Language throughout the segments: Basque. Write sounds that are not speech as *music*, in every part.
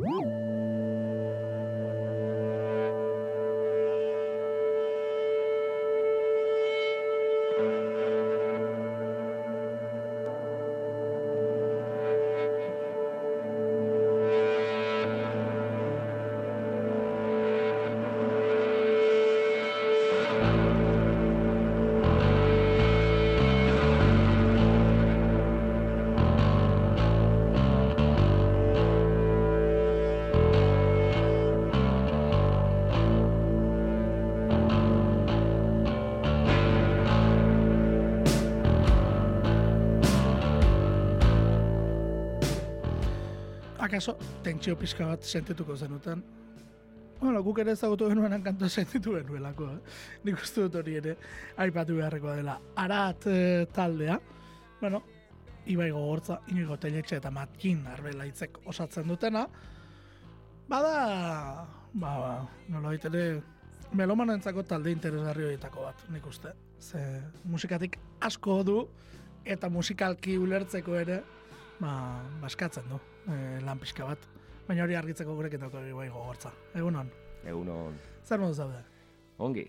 Woo! Akaso, tentsio pizka bat sentituko zenuten. Bueno, guk ere ezagutu genuenan kantua sentitu genuelako, eh? Nik uste dut hori ere, aipatu beharrekoa dela. Arat eh, taldea, bueno, Ibai gogortza, inigo teletxe eta matkin arbelaitzek osatzen dutena, bada, ba, ba nola ere, melomanentzako talde interesgarri horietako bat, nik uste. Ze musikatik asko du, eta musikalki ulertzeko ere, ba, baskatzen du, e, lan pixka bat. Baina hori argitzeko gurek eta bai gogortza. Egunon? Egunon. Zer modu zaude? Ongi.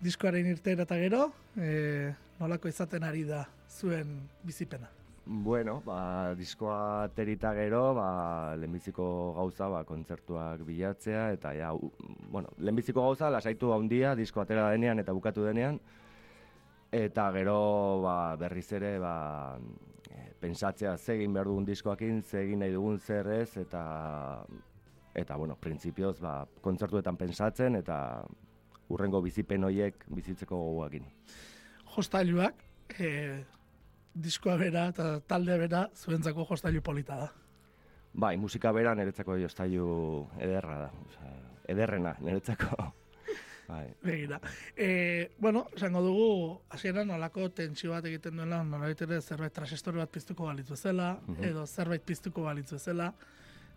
Diskoaren irteera eta gero, e, nolako izaten ari da zuen bizipena? Bueno, ba, diskoa terita gero, ba, lehenbiziko gauza, ba, kontzertuak bilatzea, eta ja, u, bueno, lehenbiziko gauza, lasaitu handia, disko atera denean eta bukatu denean, eta gero ba, berriz ere ba, pensatzea ze egin behar dugun diskoakin, ze egin nahi dugun zer ez, eta, eta bueno, printzipioz, ba, kontzertuetan pensatzen, eta urrengo bizipen hoiek bizitzeko goguakin. Jostailuak, e, diskoa bera eta talde bera zuentzako jostailu polita da. Bai, musika bera niretzako jostailu ederra da. Osa, ederrena niretzako. Bai. Begira. E, bueno, esango dugu, hasieran nolako tentsio bat egiten duela, nolabait ere zerbait transistor bat piztuko balitzu zela, mhm. edo zerbait piztuko balitzu zela.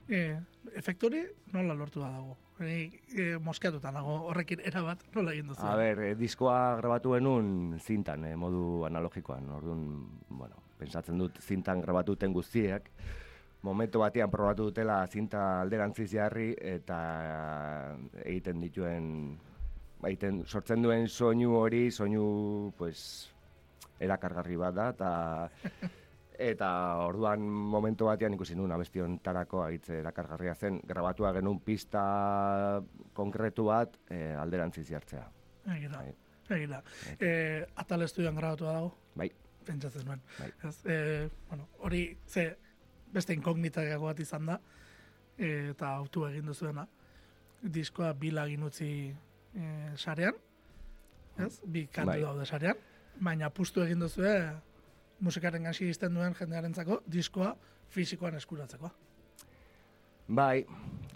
E, efektori nola lortu da dago? E, e, moskeatuta nago horrekin erabat nola egin duzu? A ber, e, diskoa grabatu benun zintan, e, modu analogikoan. Orduan, bueno, pensatzen dut zintan grabatuten guztiak. Momentu batean probatu dutela zinta alderantziz jarri eta egiten dituen baiten sortzen duen soinu hori, soinu pues erakargarri bat da eta *laughs* eta orduan momentu batean ikusi nuen abestion tarako agitze erakargarria zen grabatua genuen pista konkretu bat e, alderantziz jartzea. Egira, bai. egira. E, atal estudioan grabatua dago? Bai. Pentsatzen nuen. Bai. Ez, e, bueno, hori, ze, beste inkognita bat izan da, e, eta autu egin duzuena. Diskoa bilagin utzi e, sarean, ez? Bi kantu bai. daude sarean, baina pustu egin duzu musikaren gasi izten duen jendearentzako diskoa fisikoan eskuratzeko. Bai,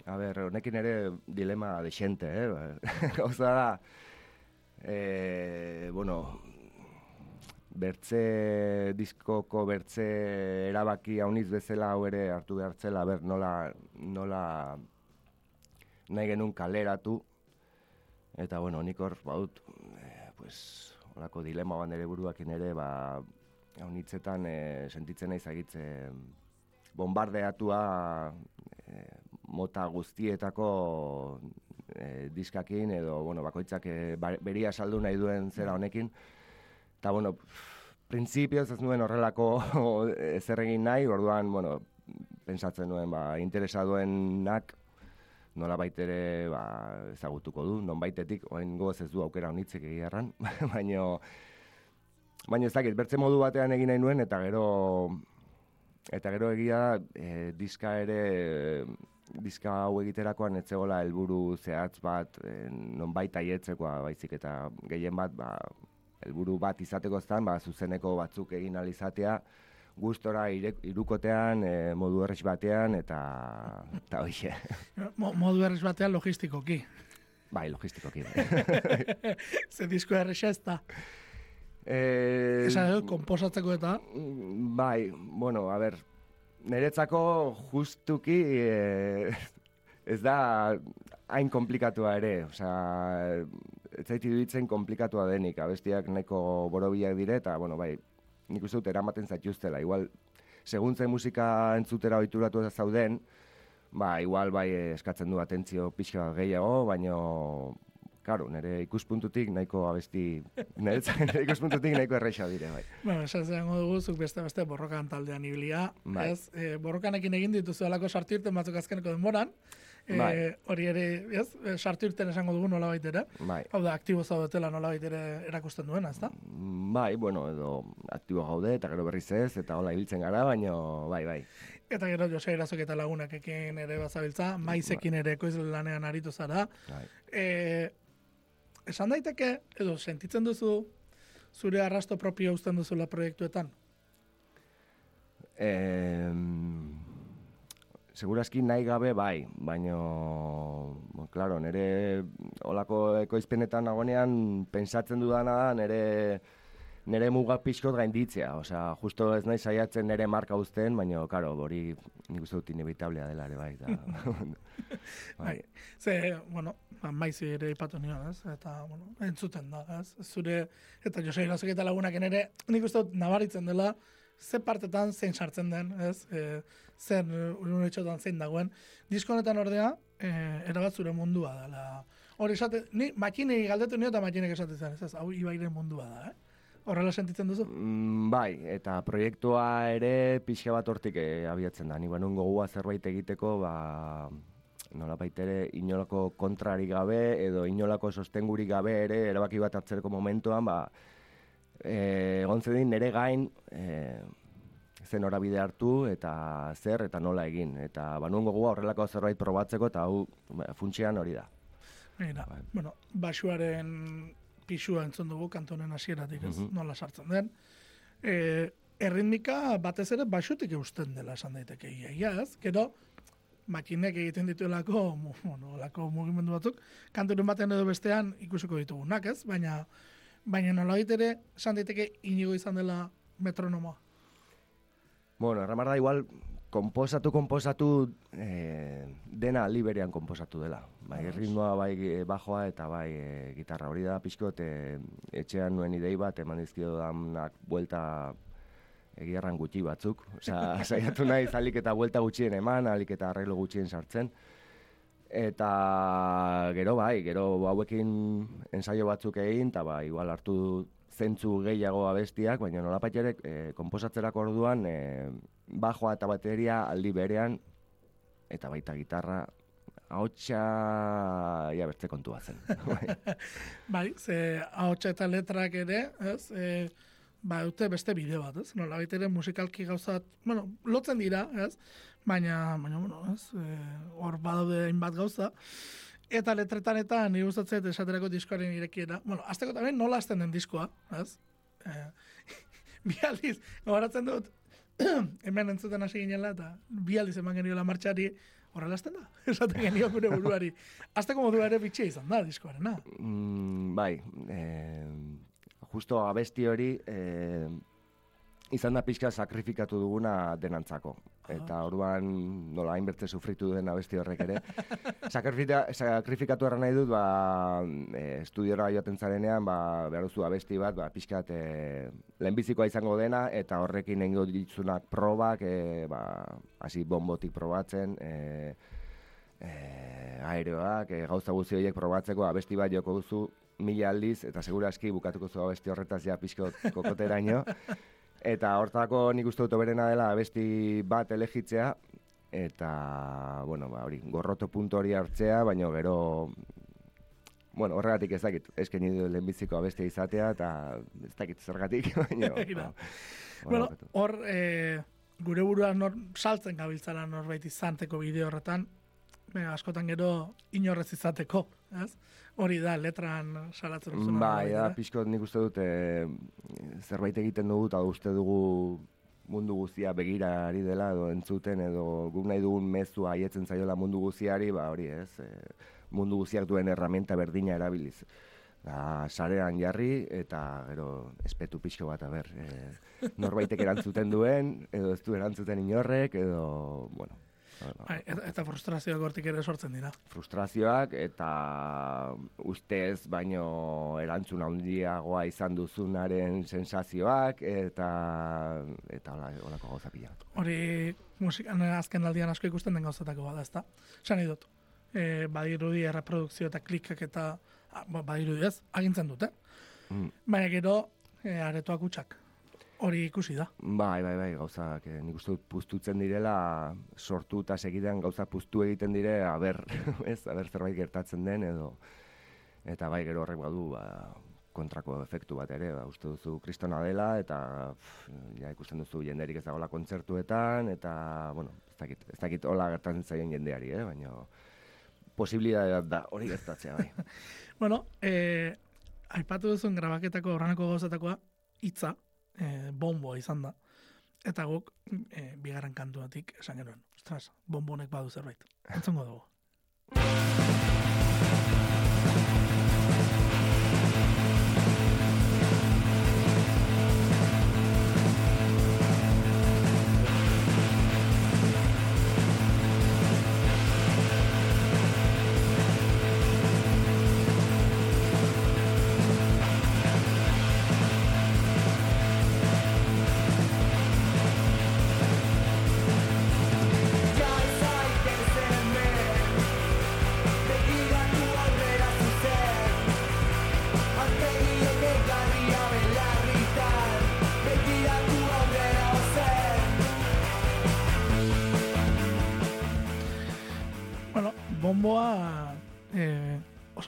a ber, honekin ere dilema de xente, eh? *laughs* Gauza da, e, bueno, bertze diskoko bertze erabaki hauniz bezala hau ere hartu behartzela, ber, nola, nola nahi genuen kaleratu, Eta, bueno, nik hor, baut, e, pues, olako dilema ban ere buruakin ere, ba, hau nitzetan e, sentitzen nahi zagitze bombardeatua e, mota guztietako e, diskakin, edo, bueno, bakoitzak e, beria saldu nahi duen zera honekin. Eta, bueno, prinsipioz ez nuen horrelako *laughs* zer egin nahi, orduan, bueno, pensatzen nuen, ba, interesa duenak, nola baitere ba, ezagutuko du, non baitetik, oain goz ez du aukera honitzek egiarran, baina *laughs* baina ez dakit, bertze modu batean egin nahi nuen, eta gero eta gero egia e, diska ere diska hau egiterakoan etzegola helburu zehatz bat e, non baita ietzekoa baizik eta gehien bat ba, helburu bat izateko zan, ba, zuzeneko batzuk egin alizatea, gustora irukotean, e, modu errez batean, eta, eta hoxe. *laughs* modu errez batean logistikoki. Bai, logistikoki. *laughs* Ze disko errez ez da. Eh, Esan edo, komposatzeko eta? Bai, bueno, a ber, niretzako justuki e, ez da hain komplikatua ere, osea, ez zaiti duditzen komplikatua denik, abestiak neko borobiak dire, eta, bueno, bai, nik uste dut eramaten zaituztela. Igual, segun musika entzutera oituratu ez zauden, ba, igual bai eskatzen du atentzio pixka gehiago, baino, Claro, nire ikuspuntutik nahiko abesti, *laughs* nire, *laughs* ikuspuntutik nahiko erraixa dire, bai. Bueno, esan zehango dugu, zuk beste beste borrokan taldean ibilia, Bai. ez? E, borrokanekin egin dituzu alako sartirten batzuk azkeneko denboran, e, Bai. hori ere, ez? E, sartirten esango dugu nola ere, Bai. hau da, aktibo zaudetela nola ere erakusten duena, ez da? Bai, bueno, edo aktibo gaude, eta gero berriz ez, eta hola ibiltzen gara, baino, bai, bai. Eta gero Jose Irazok eta lagunakekin ere bazabiltza, maizekin ere ekoizle lanean aritu zara. bai. E, esan daiteke, edo sentitzen duzu, zure arrasto propio uzten duzula proiektuetan? Eh, segurazki nahi gabe bai, baino, bo, claro, nire olako ekoizpenetan nagoenean pensatzen dudana da nire nire muga pixkot gainditzea, osea, justo ez nahi saiatzen nire marka uzten, baino, claro, hori nik uste dut inevitablea dela ere bai. Da. *laughs* Bai. Ze, bueno, ba, maizi ere ipatu nion, ez? Eta, bueno, entzuten da, ez? Zure, eta Jose Irazok eta lagunaken ere, nik uste dut nabaritzen dela, ze partetan zein sartzen den, ez? E, zer unetxotan zein dagoen. Disko honetan ordea, e, erabat zure mundua dela. Hori esate, ni makinei galdetu nio eta makinek esaten zen, ez? Hau ibairen mundua da, eh? Horrela sentitzen duzu? Mm, bai, eta proiektua ere pixka bat hortik eh, abiatzen da. Ni banun gogoa zerbait egiteko, ba, nola ere inolako kontrari gabe edo inolako sostengurik gabe ere erabaki bat hartzeko momentuan, ba, egon zedin nire gain eh, zen norabide hartu eta zer eta nola egin. Eta banun gogoa horrelako zerbait probatzeko eta hau ba, funtsean hori da. Mira, Bai. bueno, basuaren pisua entzun dugu kantonen hasieratik, ez? Mhm. Nola sartzen den. E, erritmika batez ere basutik eusten dela esan daiteke ia, ia, ez? Gero, makinek egiten dituelako, *laughs* bueno, olako mugimendu batzuk, kanturen batean edo bestean ikusiko ditugunak, ez? Baina, baina nola ere, esan daiteke inigo izan dela metronomoa. Bueno, erramar da igual, komposatu, komposatu, eh, dena liberean komposatu dela. Bai, Ados. ritmoa, bai eh, bajoa eta bai eh, gitarra hori da pixkot, eh, etxean nuen idei bat, eman dizkio danak buelta egierran gutxi batzuk. Osea, *laughs* saiatu nahi alik eta buelta gutxien eman, alik eta arreglo gutxien sartzen. Eta gero bai, gero hauekin ensaio batzuk egin, eta ba, igual hartu zentzu gehiago abestiak, baina nolapait ere e, komposatzerako orduan e, bajoa eta bateria aldi berean, eta baita gitarra, ahotsa ia beste kontua zen. *laughs* Bai, ze ahotsa eta letrak ere, ez? E, ba, dute beste bideo bat, ez? Nola ere musikalki gauzat, bueno, lotzen dira, ez? Baina, baina, bueno, ez? E, hor badaude hainbat gauza. Eta letretan eta nire gustatzen esaterako diskoaren irekiera. Bueno, azteko tamen nola azten den diskoa, ez? E, *laughs* bi aldiz, gogoratzen dut, *clears throat* hemen entzuten hasi ginela, eta bi aldiz eman geniola martxari, horrela azten da, *laughs* esaten genio gure buruari. Azteko modua ere bitxia izan da, diskoarena. Mm, bai, e, justo abesti hori e, izan da pixka sakrifikatu duguna denantzako. Eta orduan nola hainbertze sufritu den abesti horrek ere. *laughs* Sakrifikatu erra nahi dut, ba, e, estudiora joaten zarenean, ba, behar duzu abesti bat, ba, pixkat e, lehenbizikoa izango dena, eta horrekin egingo ditzunak probak, e, ba, hasi bombotik probatzen, e, e, aereoak, e, gauza guzti horiek probatzeko abesti bat joko duzu mila aldiz, eta seguraski bukatuko zu abesti horretaz ja pixko kokoteraino. *laughs* Eta hortako nik uste dut oberena dela abesti bat elegitzea, eta, bueno, ba, hori, gorroto puntu hori hartzea, baino gero, bueno, horregatik ez dakit, esken nidu lehenbiziko abestia izatea, eta ez dakit zergatik, *laughs* Begira. *laughs* ba, Bueno, hor, e, gure burua nor, saltzen gabiltzara norbait izanteko bideo horretan, askotan gero inorrez izateko, ez? Hori da, letran salatzen duzuna. Bai, da, ere. pixko nik uste dut e, zerbait egiten dugu eta uste dugu mundu guztia begira ari dela edo entzuten edo guk nahi dugun mezua haietzen zaiola mundu guztiari, ba hori ez, e, mundu guztiak duen erramenta berdina erabiliz. Da, sarean jarri eta gero espetu pixko bat, aber, e, norbaitek erantzuten duen, edo ez du erantzuten inorrek, edo, bueno, Bai, eta, frustrazioak hortik ere sortzen dira. frustrazioak eta ustez baino erantzun handiagoa izan duzunaren sensazioak eta eta hola holako gauza pila. Hori musikan azken aldian asko ikusten den gauzatako bada, ezta? Esan nahi dut. E, badirudi erreprodukzio eta klikak eta ah, ba, badirudi ez, agintzen dute. Mm. Baina gero e, aretoak utxak. Hori ikusi da. Bai, bai, bai, gauzak, eh, nik uste dut puztutzen direla, sortu eta segidan gauza puztu egiten dire, aber, *laughs* ez, aber zerbait gertatzen den, edo, eta bai, gero horrek badu, ba, kontrako efektu bat ere, ba, uste duzu kristona dela, eta pff, ja, ikusten duzu jenderik ez dagoela kontzertuetan, eta, bueno, ez dakit, ez dakit hola gertatzen zaien jendeari, eh? baina posibilitatea da, hori gertatzea, bai. *laughs* Bueno, e, aipatu duzun grabaketako horrenako gauzatakoa hitza, e, bombo izan da. Eta guk, e, bigarren kantuatik esan genuen. Ostras, bombo honek badu zerbait. Entzongo dugu.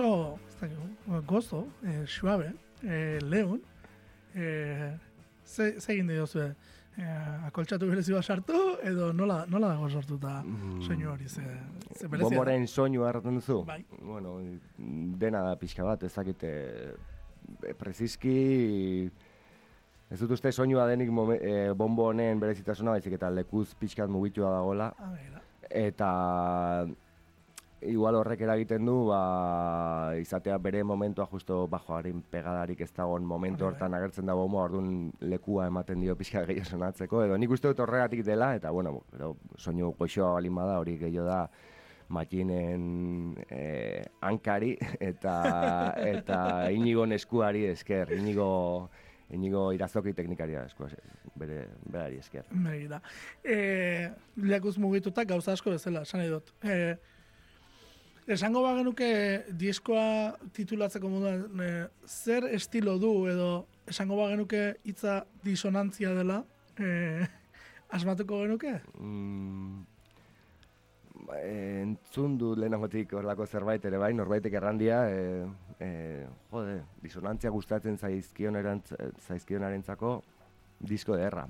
Oso ez gozo, eh, suabe, eh, leun, eh, ze, ze egin diozu, eh, akoltxatu berezi bat sartu, edo nola, nola dago sortuta Mm. soinu hori, ze, ze berezia da. Bomboren soinu harraten duzu? Bai. Bueno, dena da pixka bat, ezakite e, preziski ez dut uste soinua denik momen, e, bombo honen berezitasuna, baizik eta lekuz pixkat mugitua dagoela, Ah, eta igual horrek eragiten du, ba, izatea bere momentua justo bajoaren pegadarik ez dagoen momentu Hori bai. hortan agertzen da bombo, orduan lekua ematen dio pixka gehiago sonatzeko, edo nik uste dut horregatik dela, eta bueno, gero soinu goxoa balin bada, hori gehiago da, makinen eh, hankari eta *laughs* eta inigo eskuari esker, inigo inigo irazoki teknikaria esku bere berari esker. Begira. E, lekuz mugituta gauza asko bezala, esan nahi dut. E, esango bagenuke diskoa titulatzeko moduan e, zer estilo du edo esango bagenuke hitza disonantzia dela, e, asmatuko genuke? Mm, ba, entzun du lehenagotik horlako zerbait ere bai, norbaitek errandia, e, e, jode, disonantzia gustatzen zaizkionarentzako disko derra.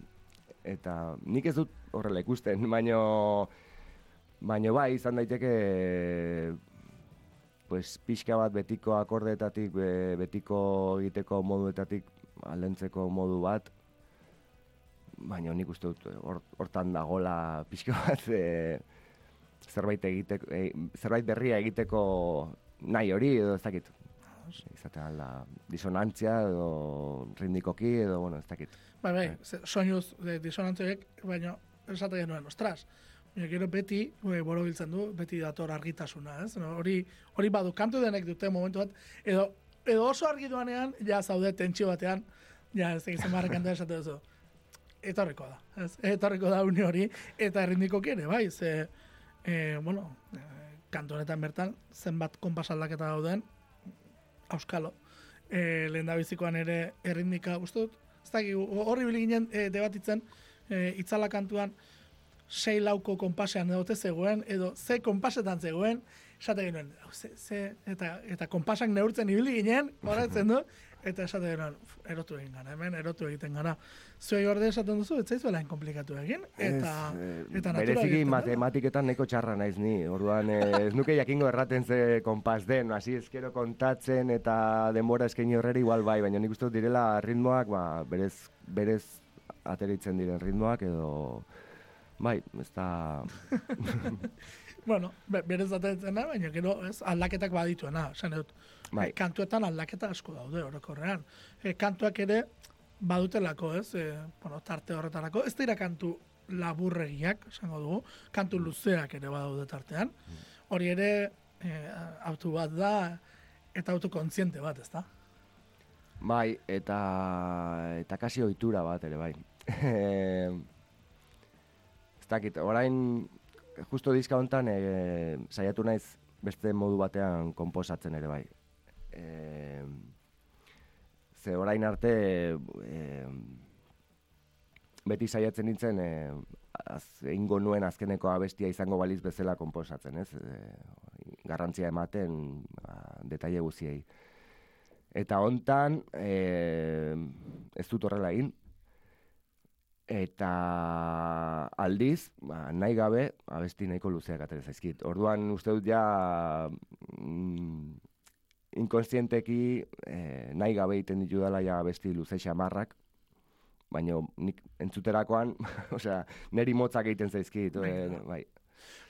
Eta nik ez dut horrela ikusten, baino, baino bai, izan daiteke pues, pixka bat betiko akordeetatik, be- betiko egiteko moduetatik aldentzeko modu bat, baina nik uste dut hor- hortan dagola pixka bat e, zerbait egiteko, e, zerbait berria egiteko nahi hori edo ez dakit. Izaten alda disonantzia edo ritmikoki edo, bueno, ez dakit. Bai, bai, ze- soinuz e, disonantziek, baina esate genuen, ostras, baina gero beti, e, borobiltzen du, beti dator argitasuna, ez? No, hori, hori badu, kantu denek dute momentu bat, edo, edo oso argi duanean, ja zaude tentsio batean, ja ez egiten barra kanta esate duzu. Etorriko da, ez? Etorriko da une hori, eta errindikoki ere, bai, ze, e, bueno, e, kantu honetan bertan, zenbat konpasaldaketa dauden, auskalo. E, lehen da bizikoan ere errindika, uste dut, ez dakik, horri bili ginen e, debatitzen, e, itzala kantuan, sei lauko konpasean edo ote zegoen, edo ze konpasetan zegoen, esate genuen, ze, ze, eta, eta konpasak neurtzen ibili ginen, horretzen du, eta esate genuen, "Uf, erotu egin gara, hemen erotu egiten gara. Zuei orde esaten duzu, ez zaizuela komplikatu egin, eta, ez, eh, eta natura bereziki matematiketan neko txarra naiz ni. Orduan eh, *laughs* ez nuke jakingo erraten ze konpas den, hasi ezkero kontatzen eta denbora eskaini horreri igual bai, baina nik uste dut direla ritmoak, ba, berez, berez ateritzen diren ritmoak edo bai, ez da *laughs* Bueno, be, berez atetzen da, baina gero ez, aldaketak badituena, esan dut. Bai. E, kantuetan aldaketa asko daude orokorrean. E, kantuak ere badutelako, ez? E, bueno, tarte horretarako. Ez dira kantu laburregiak, esango dugu, kantu luzeak ere badaude tartean. Hori ere, eh, autu bat da, eta autokontziente bat, ezta? Bai, eta eta kasi ohitura bat ere bai. *laughs* dakit, orain justo diska hontan e, saiatu naiz beste modu batean konposatzen ere bai. E, ze orain arte e, beti saiatzen nintzen e, az, egingo nuen azkeneko abestia izango baliz bezala konposatzen, ez? E, garrantzia ematen ba, detaile guziei. Eta hontan e, ez dut horrela egin. Eta aldiz, ba, nahi gabe, abesti nahiko luzeak atera zaizkit. Orduan uste dut ja mm, inkonstienteki eh, nahi gabe egiten ditu dela ja abesti luze xamarrak, baina nik entzuterakoan, *laughs* osea, neri motzak egiten zaizkit, Bai, eh, bai.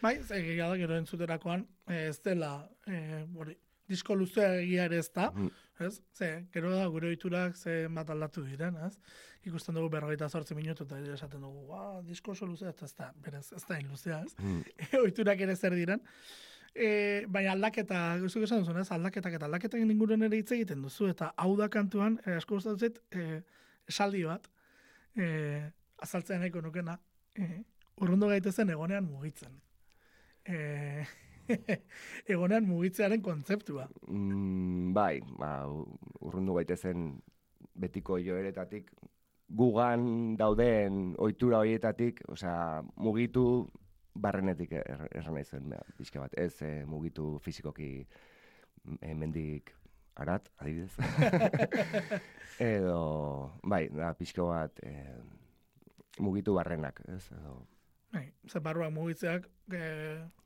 Bai, ze egia da gero entzuterakoan, eh, ez dela, eh, hori, disko luzea egia ere ez da, Mm. ez? Ze, gero da gure ohiturak ze bat aldatu diren, ez? Ikusten dugu berrogeita zortzi minutu eta esaten dugu, ba, disko oso luzea, eta ez da, berez, ez da hain luzea, ez? Mm. *laughs* ohiturak ere zer diren. E, baina aldaketa, guztuk esan duzun, ez? Aldaketak eta aldaketak inguruan ere hitz egiten duzu, eta hau da kantuan, e, asko gustatzen e, esaldi bat, e, azaltzen nahiko nukena, e, urrundu gaitezen egonean mugitzen. E, *laughs* egonean mugitzearen kontzeptua. Mm, bai, ba, urrundu gaitezen betiko joeretatik, gugan dauden ohitura horietatik, osea, mugitu barrenetik er, erran nahi zen, ba, pixka bat, ez eh, mugitu fizikoki eh, mendik arat, adibidez. *laughs* *laughs* Edo, bai, da, pixka bat, eh, mugitu barrenak, ez, edo, Bai, ze barruak mugitzeak, e,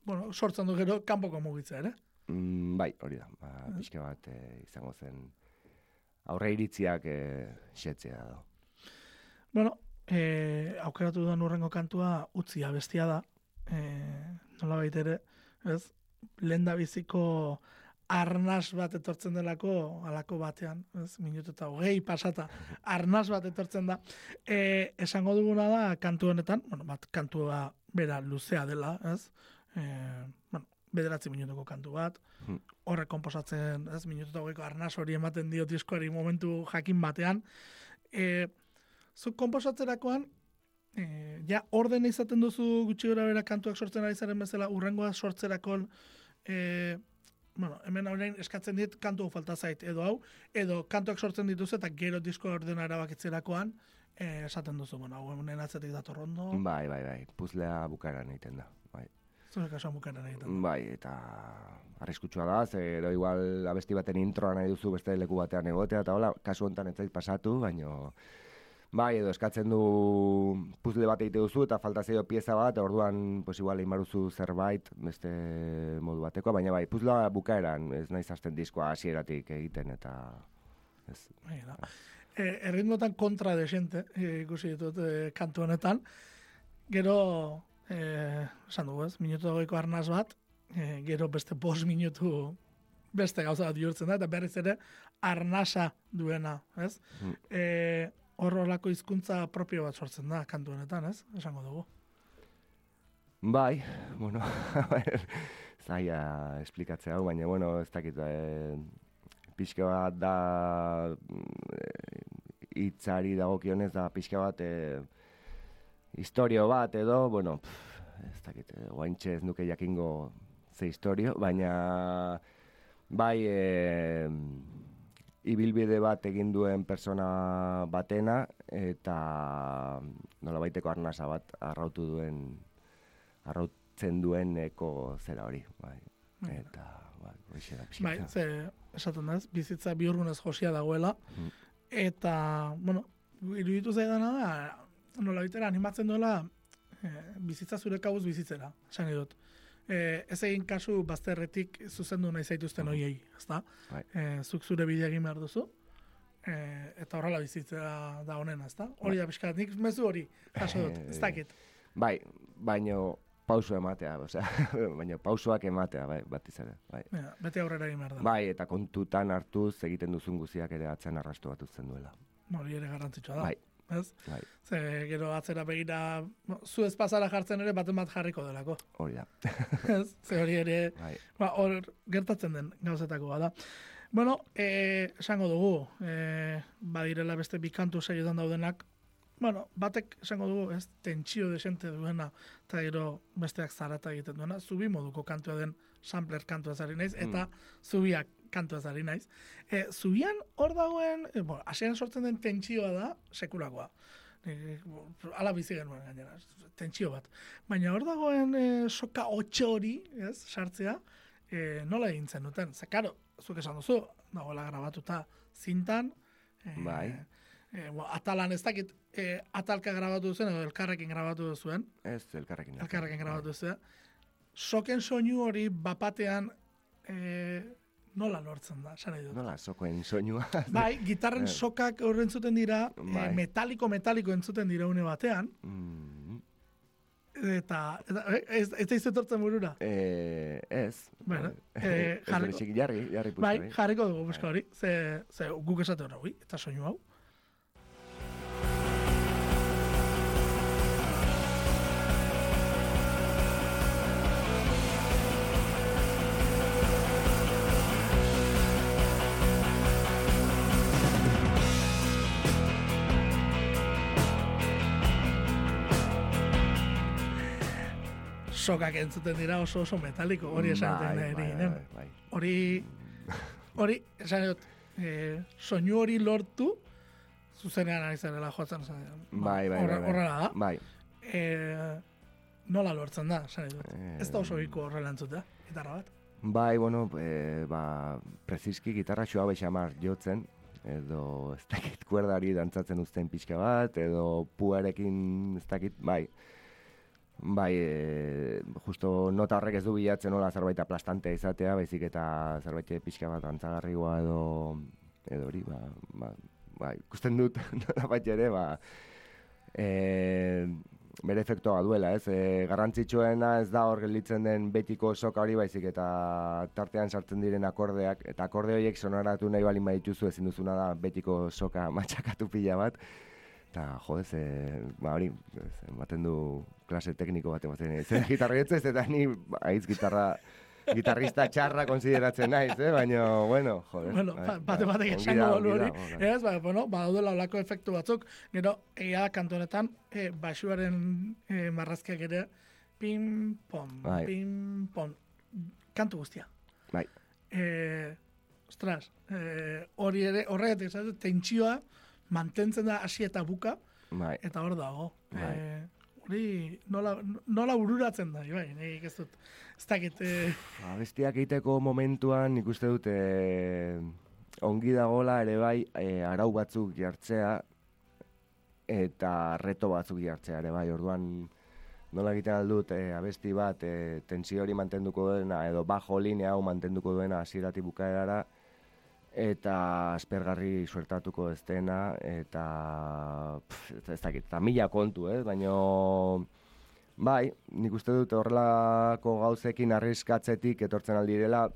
bueno, sortzen du gero kanpoko mugitzea, ere? Mm, bai, hori da. Ba, pixka bat eh, izango zen aurre iritziak eh, xetzea da. Bueno, e, aukeratu dudan urrengo kantua utzia bestia da. E, nola ere, ez? Lehen da biziko arnas bat etortzen delako, alako batean, ez? Minutu eta hogei pasata, *laughs* arnas bat etortzen da. E, esango duguna da, kantu honetan, bueno, bat kantua bera luzea dela, ez? E, bueno, bederatzi minutuko kantu bat, Hmm. horrek konposatzen, ez, minutu eta hogeiko arnas hori ematen dio diskoari momentu jakin batean. E, zu konposatzerakoan, e, ja orden izaten duzu gutxi gora bera kantuak sortzen ari zaren bezala, urrengoa sortzerakon, e, bueno, hemen orain eskatzen dit kantu falta zait, edo hau, edo kantuak sortzen dituzu eta gero disko ordena erabakitzerakoan, e, esaten duzu, bueno, hau hemen atzetik dator ondo, Bai, bai, bai, puzlea bukaeran egiten da. Bai. zure kasuan bukaeran egiten. bai, eta arriskutsua da, ze gero igual abesti baten introa nahi duzu beste leku batean egotea, eta hola, kasu honetan ez zait pasatu, baino Bai, edo eskatzen du puzle bat egite duzu eta falta zaio pieza bat, orduan pues igual egin baruzu zerbait beste modu bateko, baina bai, puzlea bukaeran, ez naiz hasten diskoa hasieratik egiten eta ez. Bai, da. E, erritmotan kontra desente, e, ikusi ditut e, kantu honetan. Gero, e, esan dugu ez, minutu dagoiko arnaz bat, e, gero beste bos minutu beste gauza bat bihurtzen da, eta berriz ere arnasa duena, ez? Mm. E, horrolako hizkuntza propio bat sortzen da kantu honetan, ez? Esango dugu. Bai, *laughs* bueno, *laughs* zaila esplikatzea hau, baina, bueno, ez dakit, e, pixka bat da eh, hitzari dagokionez da pixka bat e, historio bat edo, bueno, pff, ez dakit, e, guaintxe ez nuke jakingo ze historio, baina bai e, ibilbide bat egin duen persona batena eta nola baiteko arnasa bat arrautu duen arrautzen dueneko zera hori, bai. Bai. Eta, bai, da Bai, ze, esaten da ez, bizitza bihurgunez josia dagoela, Mm. eta, bueno, iruditu zaidana da, nola bitera animatzen duela, e, bizitza zure kabuz bizitzera, esan nahi dut. E, ez egin kasu bazterretik zuzendu nahi zaituzten hoiei, ezta? Bai. E, zuk zure bidea egin behar duzu, e, eta horrela bizitzea da honena, ezta? Hori da pixka, bat, nik mezu hori jaso dut, ez dakit. Bai, baino pauso ematea, osea, *laughs* baino pausoak ematea, bai, batez ere, bai. Ja, bete aurrera egin behar da. Bai, eta kontutan hartuz egiten duzun guziak ere atzen arrastu bat duela. Hori ere garrantzitsua da. Bai, ez? Bai, Ze, gero atzera begira, zu ez pasara jartzen ere baten bat jarriko delako, hori da. *laughs* ez? Ze hori ere, Bai. ba, hor gertatzen den gauzetako da. Bueno, eh, esango dugu, eh, badirela beste bikantu saioetan daudenak, bueno, batek esango dugu, ez, tentsio desente duena, eta gero besteak zarata egiten duena, zubi moduko kantua den sampler kantua zari naiz, eta zubiak kantua zari naiz. E, zubian hor dagoen, e, bueno, hasieran sortzen den tentsioa da, sekulakoa. E, ala bizi genuen gainera, tentsio bat. Baina hor dagoen e, soka otxe hori, ez, sartzea, e, nola egin zen duten. Ze, karo, zuk esan duzu, dagoela grabatuta zintan, e, Bai. E, bo, atalan ez dakit, e, atalka grabatu zuen, edo elkarrekin grabatu zuen, Ez, elkarrekin. elkarrekin grabatu zuen. Soken soinu hori bapatean e, nola lortzen da, esan nahi dut. Nola, sokoen soinua. *laughs* Bai, gitarren Eh. sokak hor entzuten dira, e, Bai. metaliko metaliko entzuten dira une batean, Mm, eta, eta e, ez, ez da izetortzen burura. eh, ez. Bueno, Eh, eh, ez jarriko- jarri, jarri. Bai, jarriko dugu buska hori, ze, ze guk esate hori, eta soinu hau. Sokak entzuten dira oso oso metaliko, hori esan Bai, bai, bai, bai. hori hori esan dut eh, soinu hori lortu zuzenean ari zarela jotzen dut. Bai, bai, bai, bai. horrela da Bai. eh, nola lortzen da esan dut Eh, ez da oso biko horrela entzutea gitarra bat Bai, bueno, e, ba, preziski gitarra xoa bexamar jotzen, edo ez dakit kuerdari dantzatzen uzten pixka bat, edo puarekin ez dakit, bai. Bai, e, justo nota horrek ez du bilatzen nola zerbait aplastante izatea, baizik eta zerbait pixka bat dantzagarrigoa edo, edo hori, ba, ba, ba, ikusten dut *laughs* nola bat ere, ba, e, bere efektoa duela, ez? E, garrantzitsuena ez da hor gelditzen den betiko soka hori baizik eta tartean sartzen diren akordeak, eta akorde horiek sonoratu nahi balin badituzu ezin duzuna da betiko soka *laughs* matxakatu pila bat, eta jo, ez, e, ba hori, ematen du klase tekniko bat ematen, ez gitarra ez, eta ni aiz gitarra gitarrista txarra konsideratzen naiz, eh? baina, bueno, joder. bueno, bai, ba- bai, bate batek esango da, balu ongi hori ez, ba, bueno, badaudela olako efektu batzuk gero, ea kantonetan e, basuaren e, marrazkiak ere pim pom, Bai. pim pom kantu guztia Bai. e, ostras, e, hori ere, horregatik, tentsioa mantentzen da hasi eta buka, Bai. eta hor dago. Bai. E, hori nola, nola bururatzen da, bai, nik ez dut, ez dakit, e, Abestiak egiteko momentuan nik dut e, ongi dagola ere bai e, arau batzuk jartzea eta reto batzuk jartzea ere bai. Orduan nola egiten aldut e, abesti bat e, tensio hori mantenduko duena edo bajo linea hau mantenduko duena hasieratik bukaerara eta aspergarri suertatuko ez dena eta pff, ez, dakit, eta mila kontu, ez? Baina Bai, nik uste dut horrelako gauzekin arriskatzetik etortzen aldirela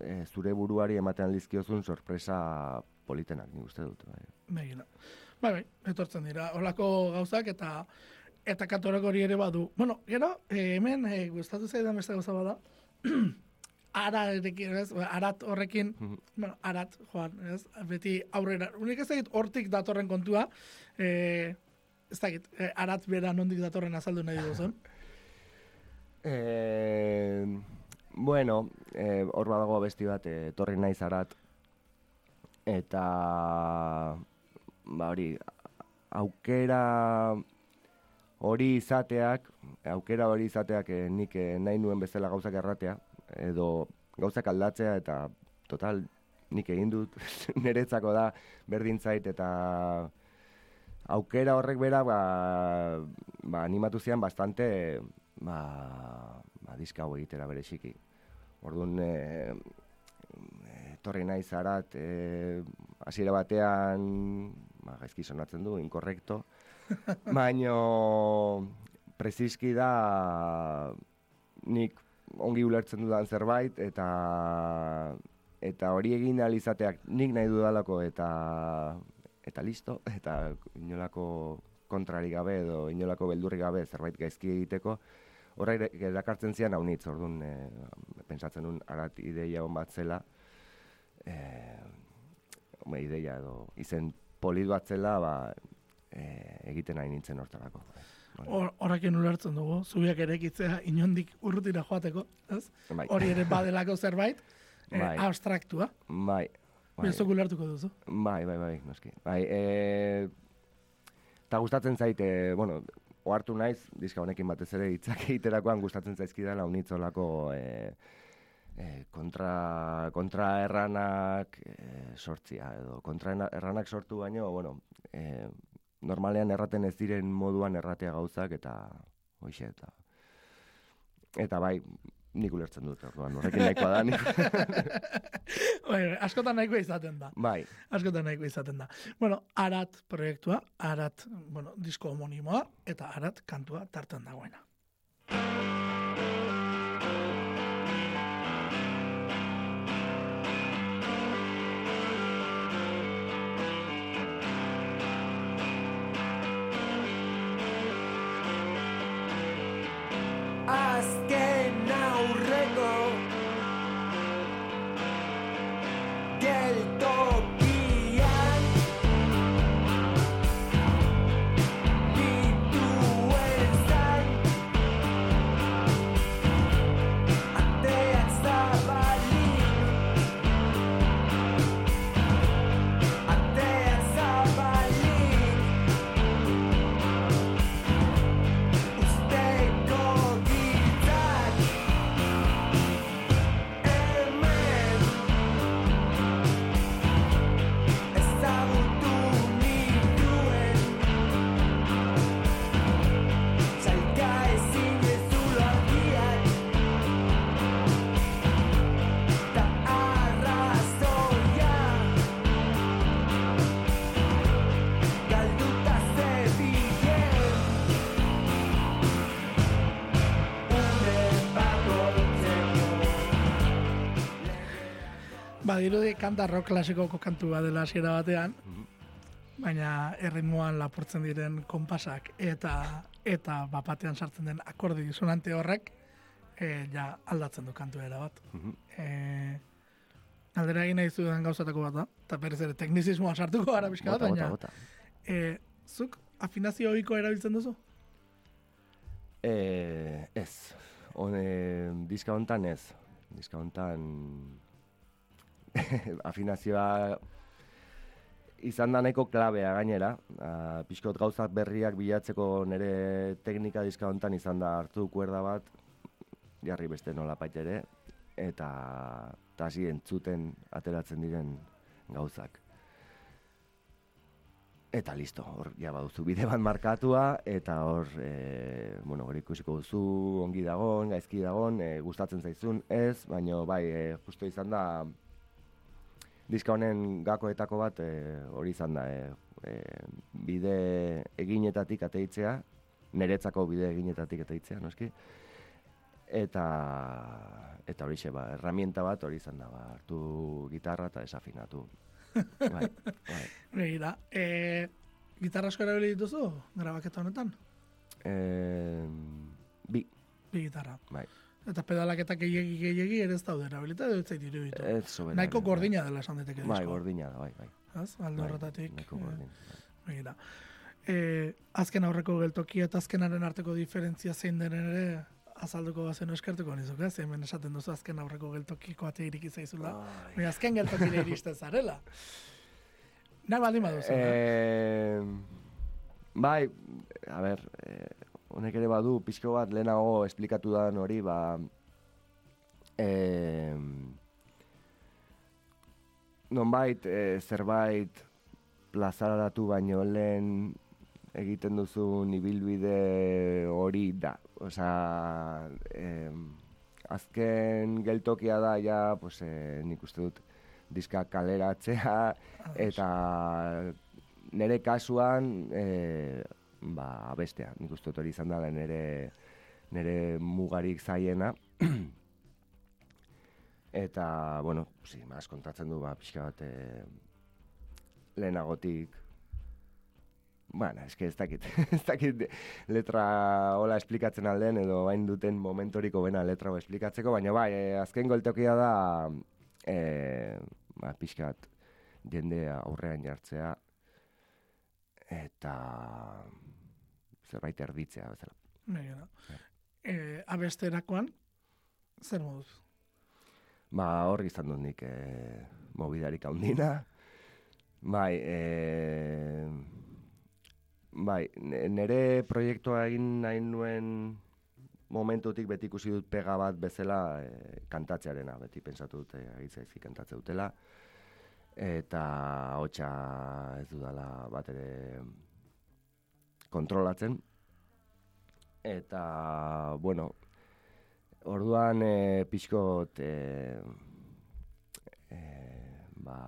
e, zure buruari ematen aldizkiozun sorpresa politenak, nik uste dut. Bai. Begina. Bai, bai, etortzen dira. Olako gauzak eta eta katorako hori ere badu. Bueno, gero, eh, hemen eh, gustatu zaidan beste gauza bada. *clears throat* ararekin, ez? Arat horrekin, Mhm. bueno, arat, joan, ez? Beti aurrera. Unik ez dakit hortik datorren kontua, eh, ez dakit, eh, arat bera nondik datorren azaldu nahi duzun. *laughs* E, bueno, e, hor badago besti bat, e, torri naiz arat, eta ba hori, aukera hori izateak, aukera hori izateak e, nik e, nahi nuen bezala gauzak erratea, edo gauzak aldatzea, eta total, nik egin dut, *laughs* niretzako da berdin zait, eta aukera horrek bera, ba, ba animatu zian bastante, ba, ba diska hau egitera bereziki. Orduan, e, etorri naiz arat, e, hasiera batean, ba, gaizki sonatzen du, inkorrekto, *laughs* baino preziski da nik ongi ulertzen dudan zerbait, eta eta hori egin ahal izateak nik nahi dudalako eta eta listo, eta inolako kontrari gabe edo inolako beldurri gabe zerbait gaizki egiteko, horra erakartzen zian haunitz, orduan, e, pentsatzen nun arat ideia hon bat zela, e, ideia edo izen polit bat zela, ba, e, egiten nahi nintzen hortarako. Hor- Horrekin ulertzen dugu, zubiak erekitzea inondik urrutira joateko, ez? bai, Hori ere badelako zerbait, eh, Bai. abstraktua. bai, bai, Bezok ulertuko duzu. bai, bai, bai, noski. Bai, e, eta gustatzen zaite, bueno, ohartu naiz, diska honekin batez ere hitzak egiterakoan gustatzen zaizkidala unitzolako e, e, kontra, kontra erranak e, sortzia, edo kontra erranak sortu baino, bueno, e, normalean erraten ez diren moduan erratea gauzak, eta hoxe, eta eta bai, nik ulertzen dut, orduan, horrekin nahikoa da, nik, *laughs* Bai, askotan nahikoa izaten da. bai, Askotan nahikoa izaten da. Bueno, Arat proiektua, Arat, bueno, disko homonimoa, eta Arat kantua tartan dagoena. Badirudi kanta rock klasikoko kantu bat dela hasiera batean, baina erritmoan lapurtzen diren konpasak eta eta bapatean sartzen den akorde disonante horrek e, ja aldatzen du kantu era bat. Mhm. E, aldera egin nahi zuen gauzatako bat da, eta berriz ere teknizismoa sartuko gara pixka bat, baina e, zuk afinazio ohiko erabiltzen duzu? E, ez. Hone, diska hontan ez. Diska hontan *laughs* afinazioa izan da nahiko klabea gainera. A, pixkot gauzak berriak bilatzeko nire teknika diska hontan izan da hartu kuerda bat, jarri beste nola ere, eta hasi entzuten ateratzen diren gauzak. Eta listo, hor ja baduzu bide bat markatua, eta hor, e, bueno, hor ikusiko duzu, ongi dagon, gaizki dagon, e, gustatzen zaizun, ez, baino bai, e, justo izan da, diska honen gakoetako bat e, hori izan da, e, e, bide eginetatik ateitzea, niretzako bide eginetatik ateitzea, noski, eta eta horixe ba, herramienta bat hori izan da, ba, hartu gitarra eta desafinatu. *laughs* bai, bai. Begira, e, gitarra asko erabili dituzu grabaketa honetan? E, bi, Bi gitarra. bai. Eta pedalaketak gehiegi gehiegi ere ez daude erabilita, edo ez zait iruditu. Ez soberan. Nahiko gordina dela esan daiteke Bai, diskoa. gordina da, bai, bai. Az, alde Bai, horretatik. Nahiko eh, gordin. bai. Begira. E, azken aurreko geltokia eta azkenaren arteko diferentzia zein den ere azalduko bazen eskertuko nizuk, ez? Hemen esaten duzu azken aurreko geltokiko ate iriki zaizula. Ai. Baina azken geltokire iristen *laughs* zarela. Nahi baldin baduzu. eh? Eh, bai, a ber, eh, honek ere badu, pixko bat lehenago esplikatu da hori, ba, eh, nonbait eh, zerbait plazaratu baino lehen egiten duzun ibilbide hori da. Osea, eh, azken geltokia da ja, pues, eh, nik uste dut diska kaleratzea *laughs* eta nire kasuan e, ba, bestea, nik uste hori izan dela nire, nire mugarik zaiena. *clears throat* eta, bueno, sí, mas kontatzen du, ba, pixka bat, e, lehenagotik. Bueno, eske ez dakit, *laughs* ez dakit letra hola esplikatzen alden, edo bain duten momentoriko bena letra hau esplikatzeko, baina bai, e, azken goltokia da, e, ba, pixkat, jende aurrean jartzea, eta zerbait erditzea, bezala. Begira. Eh, abesterakoan, zer moduz? Ba, hor izan dut nik e, mobidarik handina. Bai, e, bai, ne- nere proiektua egin nahi nuen momentutik beti ikusi dut pega bat bezala e, kantatzearena, beti pentsatu dut egitzaizki kantatze dutela. Eta hotxa ez dudala bat ere kontrolatzen. Eta, bueno, orduan e, pixkot e, e, ba,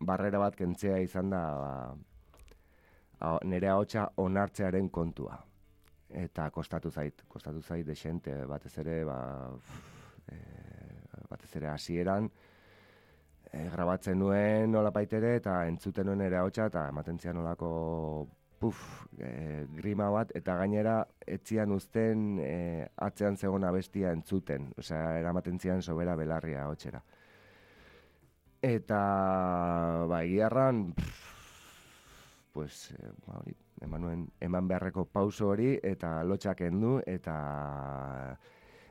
barrera bat kentzea izan da ba, nire ahotsa onartzearen kontua. Eta kostatu zait, kostatu zait desente batez ere, ba, e, batez ere hasieran e, grabatzen nuen nola baitere eta entzuten nuen ere ahotsa eta ematen zian nolako puf, e, grima bat, eta gainera etzian uzten e, atzean zegoen abestia entzuten, osea, eramaten zian sobera belarria hotxera. Eta, ba, egiarran, pues, e, ba, hori, eman, eman beharreko pauso hori, eta lotxak endu, eta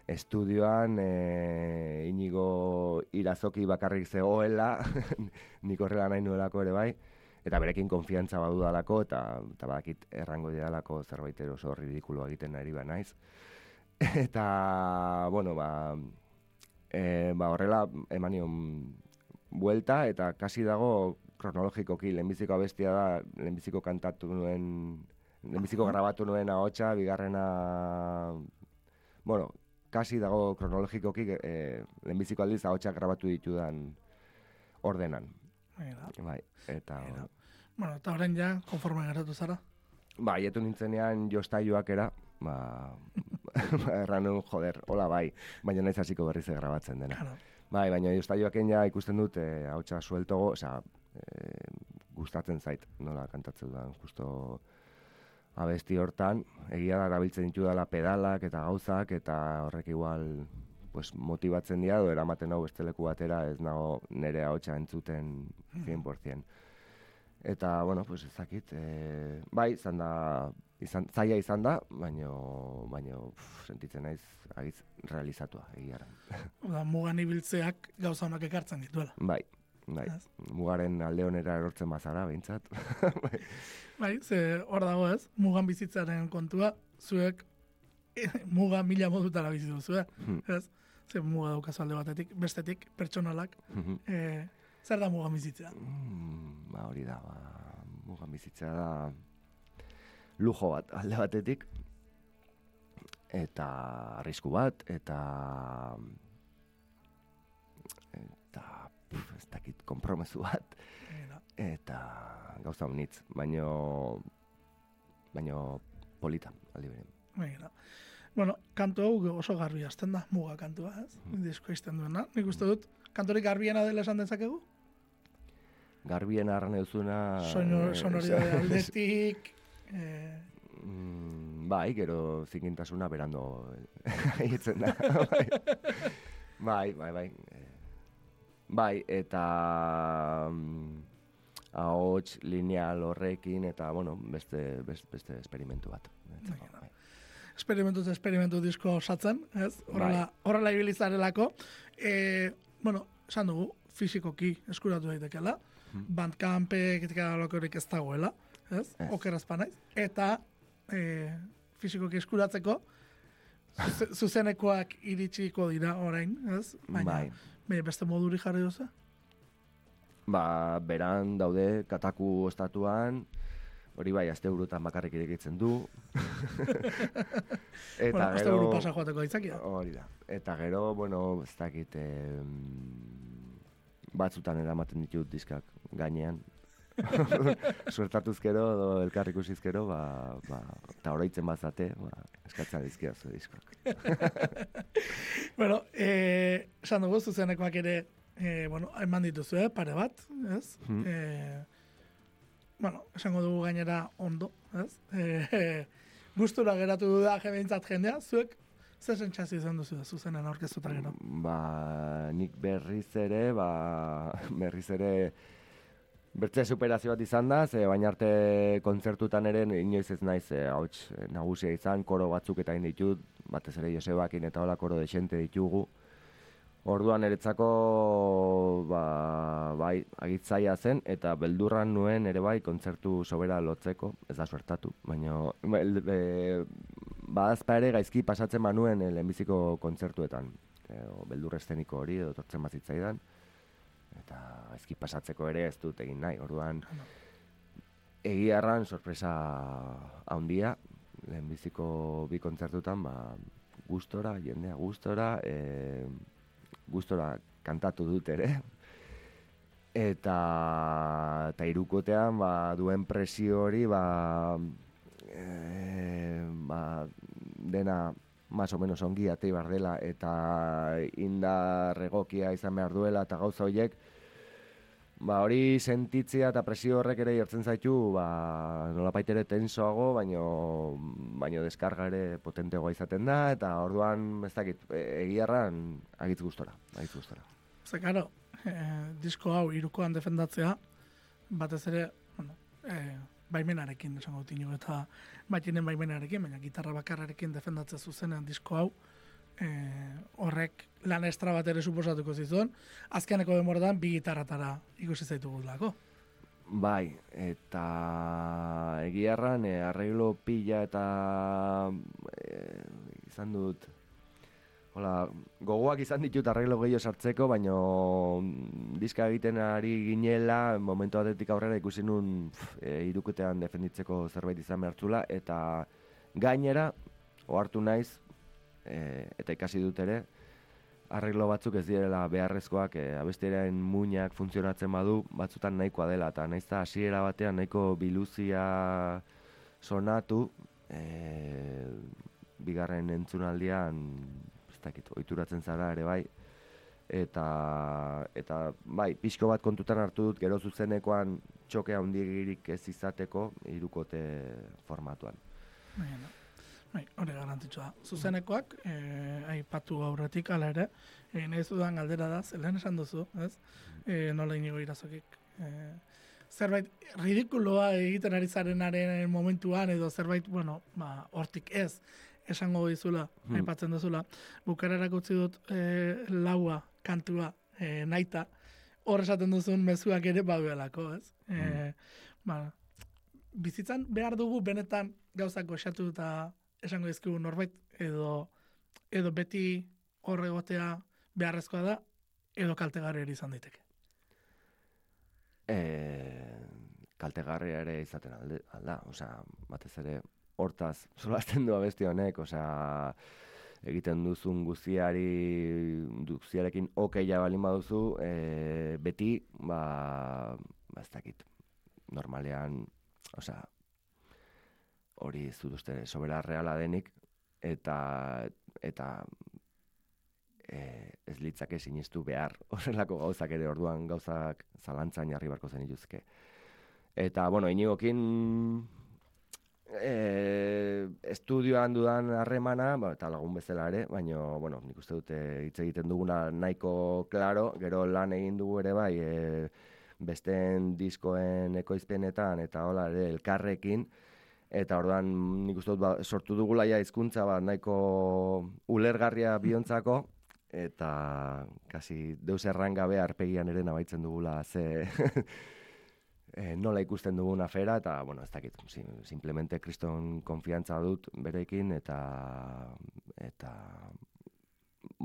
estudioan e, inigo irazoki bakarrik zegoela, *laughs* nik horrela nahi nuelako ere bai, eta berekin konfiantza badudalako, eta, eta badakit errango didalako zerbait oso ridikulo egiten ari ba naiz. *laughs* Eta, bueno, ba, e, ba horrela eman nion buelta, eta kasi dago kronologikoki, lehenbiziko abestia da, lehenbiziko kantatu nuen, lehenbiziko grabatu nuen ahotsa, bigarrena, bueno, kasi dago kronologikoki, e, lehenbiziko aldiz ahotsak grabatu ditudan ordenan. Bai, eta... Begira. Bueno, eta orain ja, konforme geratu zara. Ba, ietu nintzenean jostailuak era, ba, *laughs* erran nuen, joder, hola bai, baina naiz hasiko berriz grabatzen dena. Claro. Bai, baina jostailuaken ja ikusten dut, eh, hautsa sueltogo, osea, eh, gustatzen zait, nola kantatzen dudan, justo abesti hortan, egia da erabiltzen ditu dela pedalak eta gauzak, eta horrek igual pues, motibatzen dira, edo eramaten hau beste leku batera, ez nago nere hautsa entzuten 100%. Eta, bueno, pues ez dakit, e, bai, izan da, izan, zaila izan da, baino, baino pff, sentitzen naiz, agiz, realizatua, egiara. Oda, *laughs* mugan ibiltzeak gauza honak ekartzen dituela. bai, bai, Ez. mugaren alde honera erortzen bazara, behintzat. *laughs* Bai, ze hor dago ez, mugan bizitzaren kontua, zuek eh, *laughs* muga mila modutara bizi duzu, Hmm. ez? Ze muga daukazu alde batetik, bestetik, pertsonalak, eh, zer da mugan bizitzea? Mm, ba, hori da, ba, mugan bizitza da lujo bat alde batetik, eta arrisku bat, eta eta pf, ez dakit kompromesu bat, Begira. eta gauza honitz, baino baino polita aldi berean. Begira. Bueno, kantu hau oso garbi hasten da, muga kantua, ez? Disko izten duena. Nik uste dut, kantorik garbiena dela esan dezakegu? Garbien arran duzuna... Sonor, eh, sonoridade *laughs* aldetik, eh, Mm, bai, gero zikintasuna berando egiten *laughs* da. bai. *laughs* bai, bai, bai. Eh, Bai, eta mm, ahots lineal horrekin eta bueno, beste beste, beste esperimentu bat. Netzako, Bai, bai. esperimentu eta esperimentu disko osatzen, ez? Horrela, horrela ibili zarelako. E, bueno, esan dugu, fizikoki eskuratu daitekela, bandcampek eta lokorik ez dagoela, ez? Ez. Okeraz panaiz. Eta e, fizikoki eskuratzeko, zuze- *laughs* zuzenekoak iritsiko dira orain, ez? Baina, Bai. baina beste moduri jarri duzu? Ba, beran daude kataku ostatuan, hori bai, azte burutan bakarrik irekitzen du. *laughs* eta bueno, azte gero... buru pasa joateko aitzakia. Hori da. Eta gero, bueno, ez dakit, em, batzutan eramaten ditut diskak gainean. *laughs* Suertatuz gero, edo elkar ikusiz gero, ba, ba, eta oroitzen bazate, ba, eskatzen dizkidazu diskoak. *laughs* Bueno, eh, esan dugu zuzenekoak ere, eh, bueno, eman dituzu, eh, pare bat, ez? Hmm. Eh, bueno, esango dugu gainera ondo, ez? E, *laughs* gustura geratu da jebeintzat jendea, zuek zer sentsazio izan duzu zuzenen aurkeztuta gero? Ba, nik berriz ere, ba, *laughs* berriz ere bertze superazio bat izan da, ze baina arte kontzertutan ere inoiz ez naiz e, hauts eh, nagusia izan, koro batzuk eta ditut, batez ere Josebakin eta hola koro desente ditugu. Orduan eretzako ba, bai, agitzaia zen eta beldurran nuen ere bai kontzertu sobera lotzeko, ez da suertatu, baina e, badazpa ere gaizki pasatzen manuen e, lehenbiziko kontzertuetan. E, o, beldur esteniko hori edo tortzen bazitzaidan eta gaizki pasatzeko ere ez dut egin nahi. Orduan egia erran sorpresa handia lehenbiziko bi kontzertutan ba, gustora, jendea gustora, e, gustora kantatu dut ere. Eta, eta irukotean ba, duen presio hori ba, e, ba, dena más o menos ongi atei behar dela eta indar egokia izan behar duela eta gauza horiek ba hori sentitzea eta presio horrek ere jartzen zaitu ba nolabait ere tensoago baino baino deskarga ere potenteagoa izaten da eta orduan ez dakit e, egiarran agitz gustora agitz gustora. Ze, karo, eh, disko hau irukoan defendatzea, batez ere, bueno, eh, baimenarekin esango dut eta baitinen baimenarekin, baina gitarra bakarrarekin defendatzea zuzenean disko hau, eh, horrek lan estra bat ere suposatuko zizun, azkeneko demoradan bi gitarratara ikusi zaitugulako. Bai, eta egiarran e, arreglo pila eta e, izan dut Hola, gogoak izan ditut arreglo gehiago sartzeko, baino mm, diska egiten ari ginela, momentu batetik aurrera ikusi nun e, iruketean defenditzeko zerbait izan behartzula, eta gainera, ohartu naiz, e, eta ikasi dut ere, arreglo batzuk ez direla beharrezkoak, e, abestiaren muinak funtzionatzen badu, batzutan nahikoa dela, eta naiz da hasiera batean nahiko biluzia sonatu, e, bigarren entzunaldian, ez dakit, oituratzen zara ere bai, eta, eta bai, pixko bat kontutan hartu dut, gero zuzenekoan txoke handigirik ez izateko, irukote formatuan. Baina, bai, hori garrantzitsua da. Zuzenekoak, eh, aipatu aurretik ala ere, eh, nahi dudan galdera da, zelen esan duzu, ez? Eh, nola inigo irazokik. Eh, zerbait ridikuloa egiten ari zarenaren momentuan, edo zerbait, bueno, ba, hortik ez, esango dizula, Hmm. aipatzen duzula, bukarerak utzi dut eh, laua, kantua, eh, naita, hor esaten duzun mezuak ere baduelako, ez? Eh, ba, bizitzan behar dugu benetan gauzak goxatu eta esango dizkigu norbait edo edo beti hor egotea beharrezkoa da edo kaltegarri ere izan daiteke. E, kaltegarria ere izaten alde, alda, osea, batez ere hortaz *laughs* solasten du abesti honek, osea, egiten duzun guztiari guztiarekin okeia balin baduzu, e, beti, ba, ba ez dakit, normalean, osea, hori ez dut uste sobera reala denik, eta, eta e, ez litzake sinistu behar *laughs* horrelako gauzak ere orduan gauzak zalantzan jarri barko zen ituzke. Eta, bueno, inigokin e, estudioan dudan harremana, ba, eta lagun bezala ere, baina, bueno, nik uste dute hitz egiten duguna nahiko klaro, gero lan egin dugu ere bai, e, besteen diskoen ekoizpenetan eta hola ere elkarrekin, eta orduan nik uste dut ba, sortu dugula ja hizkuntza bat nahiko ulergarria biontzako, eta kasi deus errangabe arpegian ere nabaitzen dugula ze *laughs* e, nola ikusten dugun afera, eta, bueno, ez dakit, si, simplemente kriston konfiantza dut berekin, eta, eta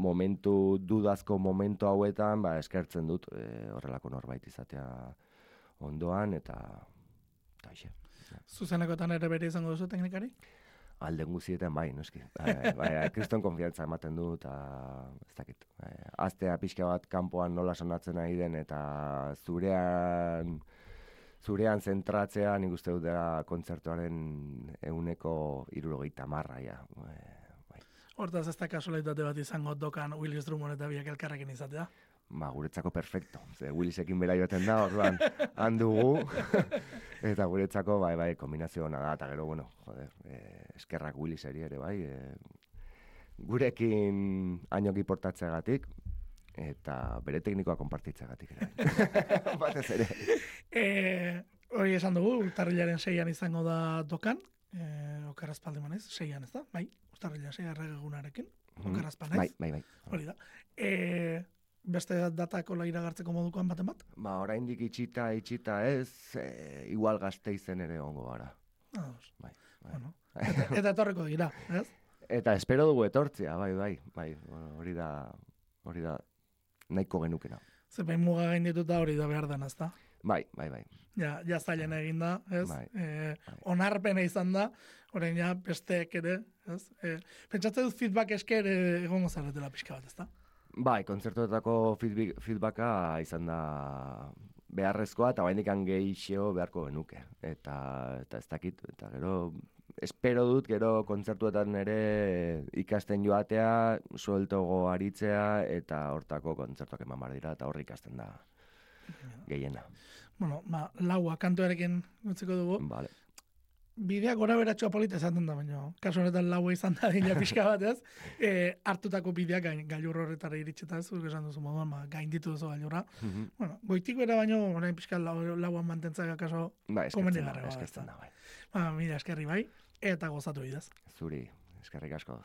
momentu, dudazko momentu hauetan, ba, eskertzen dut e, horrelako norbait izatea ondoan, eta, eta hoxe. Zuzenekotan ere bere izango duzu teknikari? alden guztietan bai, noski. Bai, bai, bai, kriston konfiantza ematen du, eta ez dakit. Bai, aztea pixka bat kanpoan nola sonatzen ari den, eta zurean, zurean zentratzea nik uste dut dela kontzertuaren euneko irurogeita marra, ja. Bai. Hortaz ez da kasualitate bat izango dokan Willis Drummond eta biak elkarrekin izatea. ba, guretzako perfecto. Ze Willisekin bera joaten da, orduan, *laughs* handugu. *laughs* eta guretzako, bai, bai, kombinazio ona da, eta gero, bueno, joder, eh, eskerrak Williseri ere, bai, eh, gurekin ainoki portatzeagatik, eta bere teknikoa konpartitzeagatik ere. bai. *laughs* Batez ere. E, hori esan dugu, urtarrilaren seian izango da dokan, e, okarazpalde manez, seian ez da, bai, urtarrilaren seian erregunarekin, okarazpalde Bai, bai, bai. hori da. E, beste datako la iragartzeko modukoan baten bat? Ba, oraindik itxita, itxita ez, e, igual gazteizen ere ongo gara. Ados. Bai, bai. Bueno, eta, eta etorreko dira, ez? *laughs* Eta espero dugu etortzea, bai, bai, bai, bueno, hori da, hori da nahiko genukena. Zepein muga gain dituta hori da behar dena, ezta? Bai, bai, bai. Ja, ja zailen egin da, ez? Bai, E, bai. onarpena izan da, orain ja besteek ere, ez? E, pentsatzen dut feedback esker egongo zaretela pixka bat, ezta? Bai, kontzertuetako feedback, feedbacka izan da beharrezkoa eta oraindik gehiago beharko genuke. Eta, eta ez dakit, eta gero espero dut gero kontzertuetan ere ikasten joatea, sueltogo aritzea eta hortako kontzertuak eman behar dira eta hor ikasten da gehiena. Bueno, ba, laua kantuarekin utziko dugu. Vale. Bideak gora beratxoa polita esaten da, baina kasu honetan laua izan da dina pixka bat ez, *laughs* e, hartutako bideak gain, gailur horretara iritseta ez, zuk esan duzu moduan, ba, gainditu duzu gailurra. Mhm. Bueno, goitik bera baino, orain pixka lau, lauan mantentzak akaso, Ba, eskertzen da, eskertzen da, bai. ba, mira, eskerri bai, eta gozatu bidez. Zuri, eskerrik asko.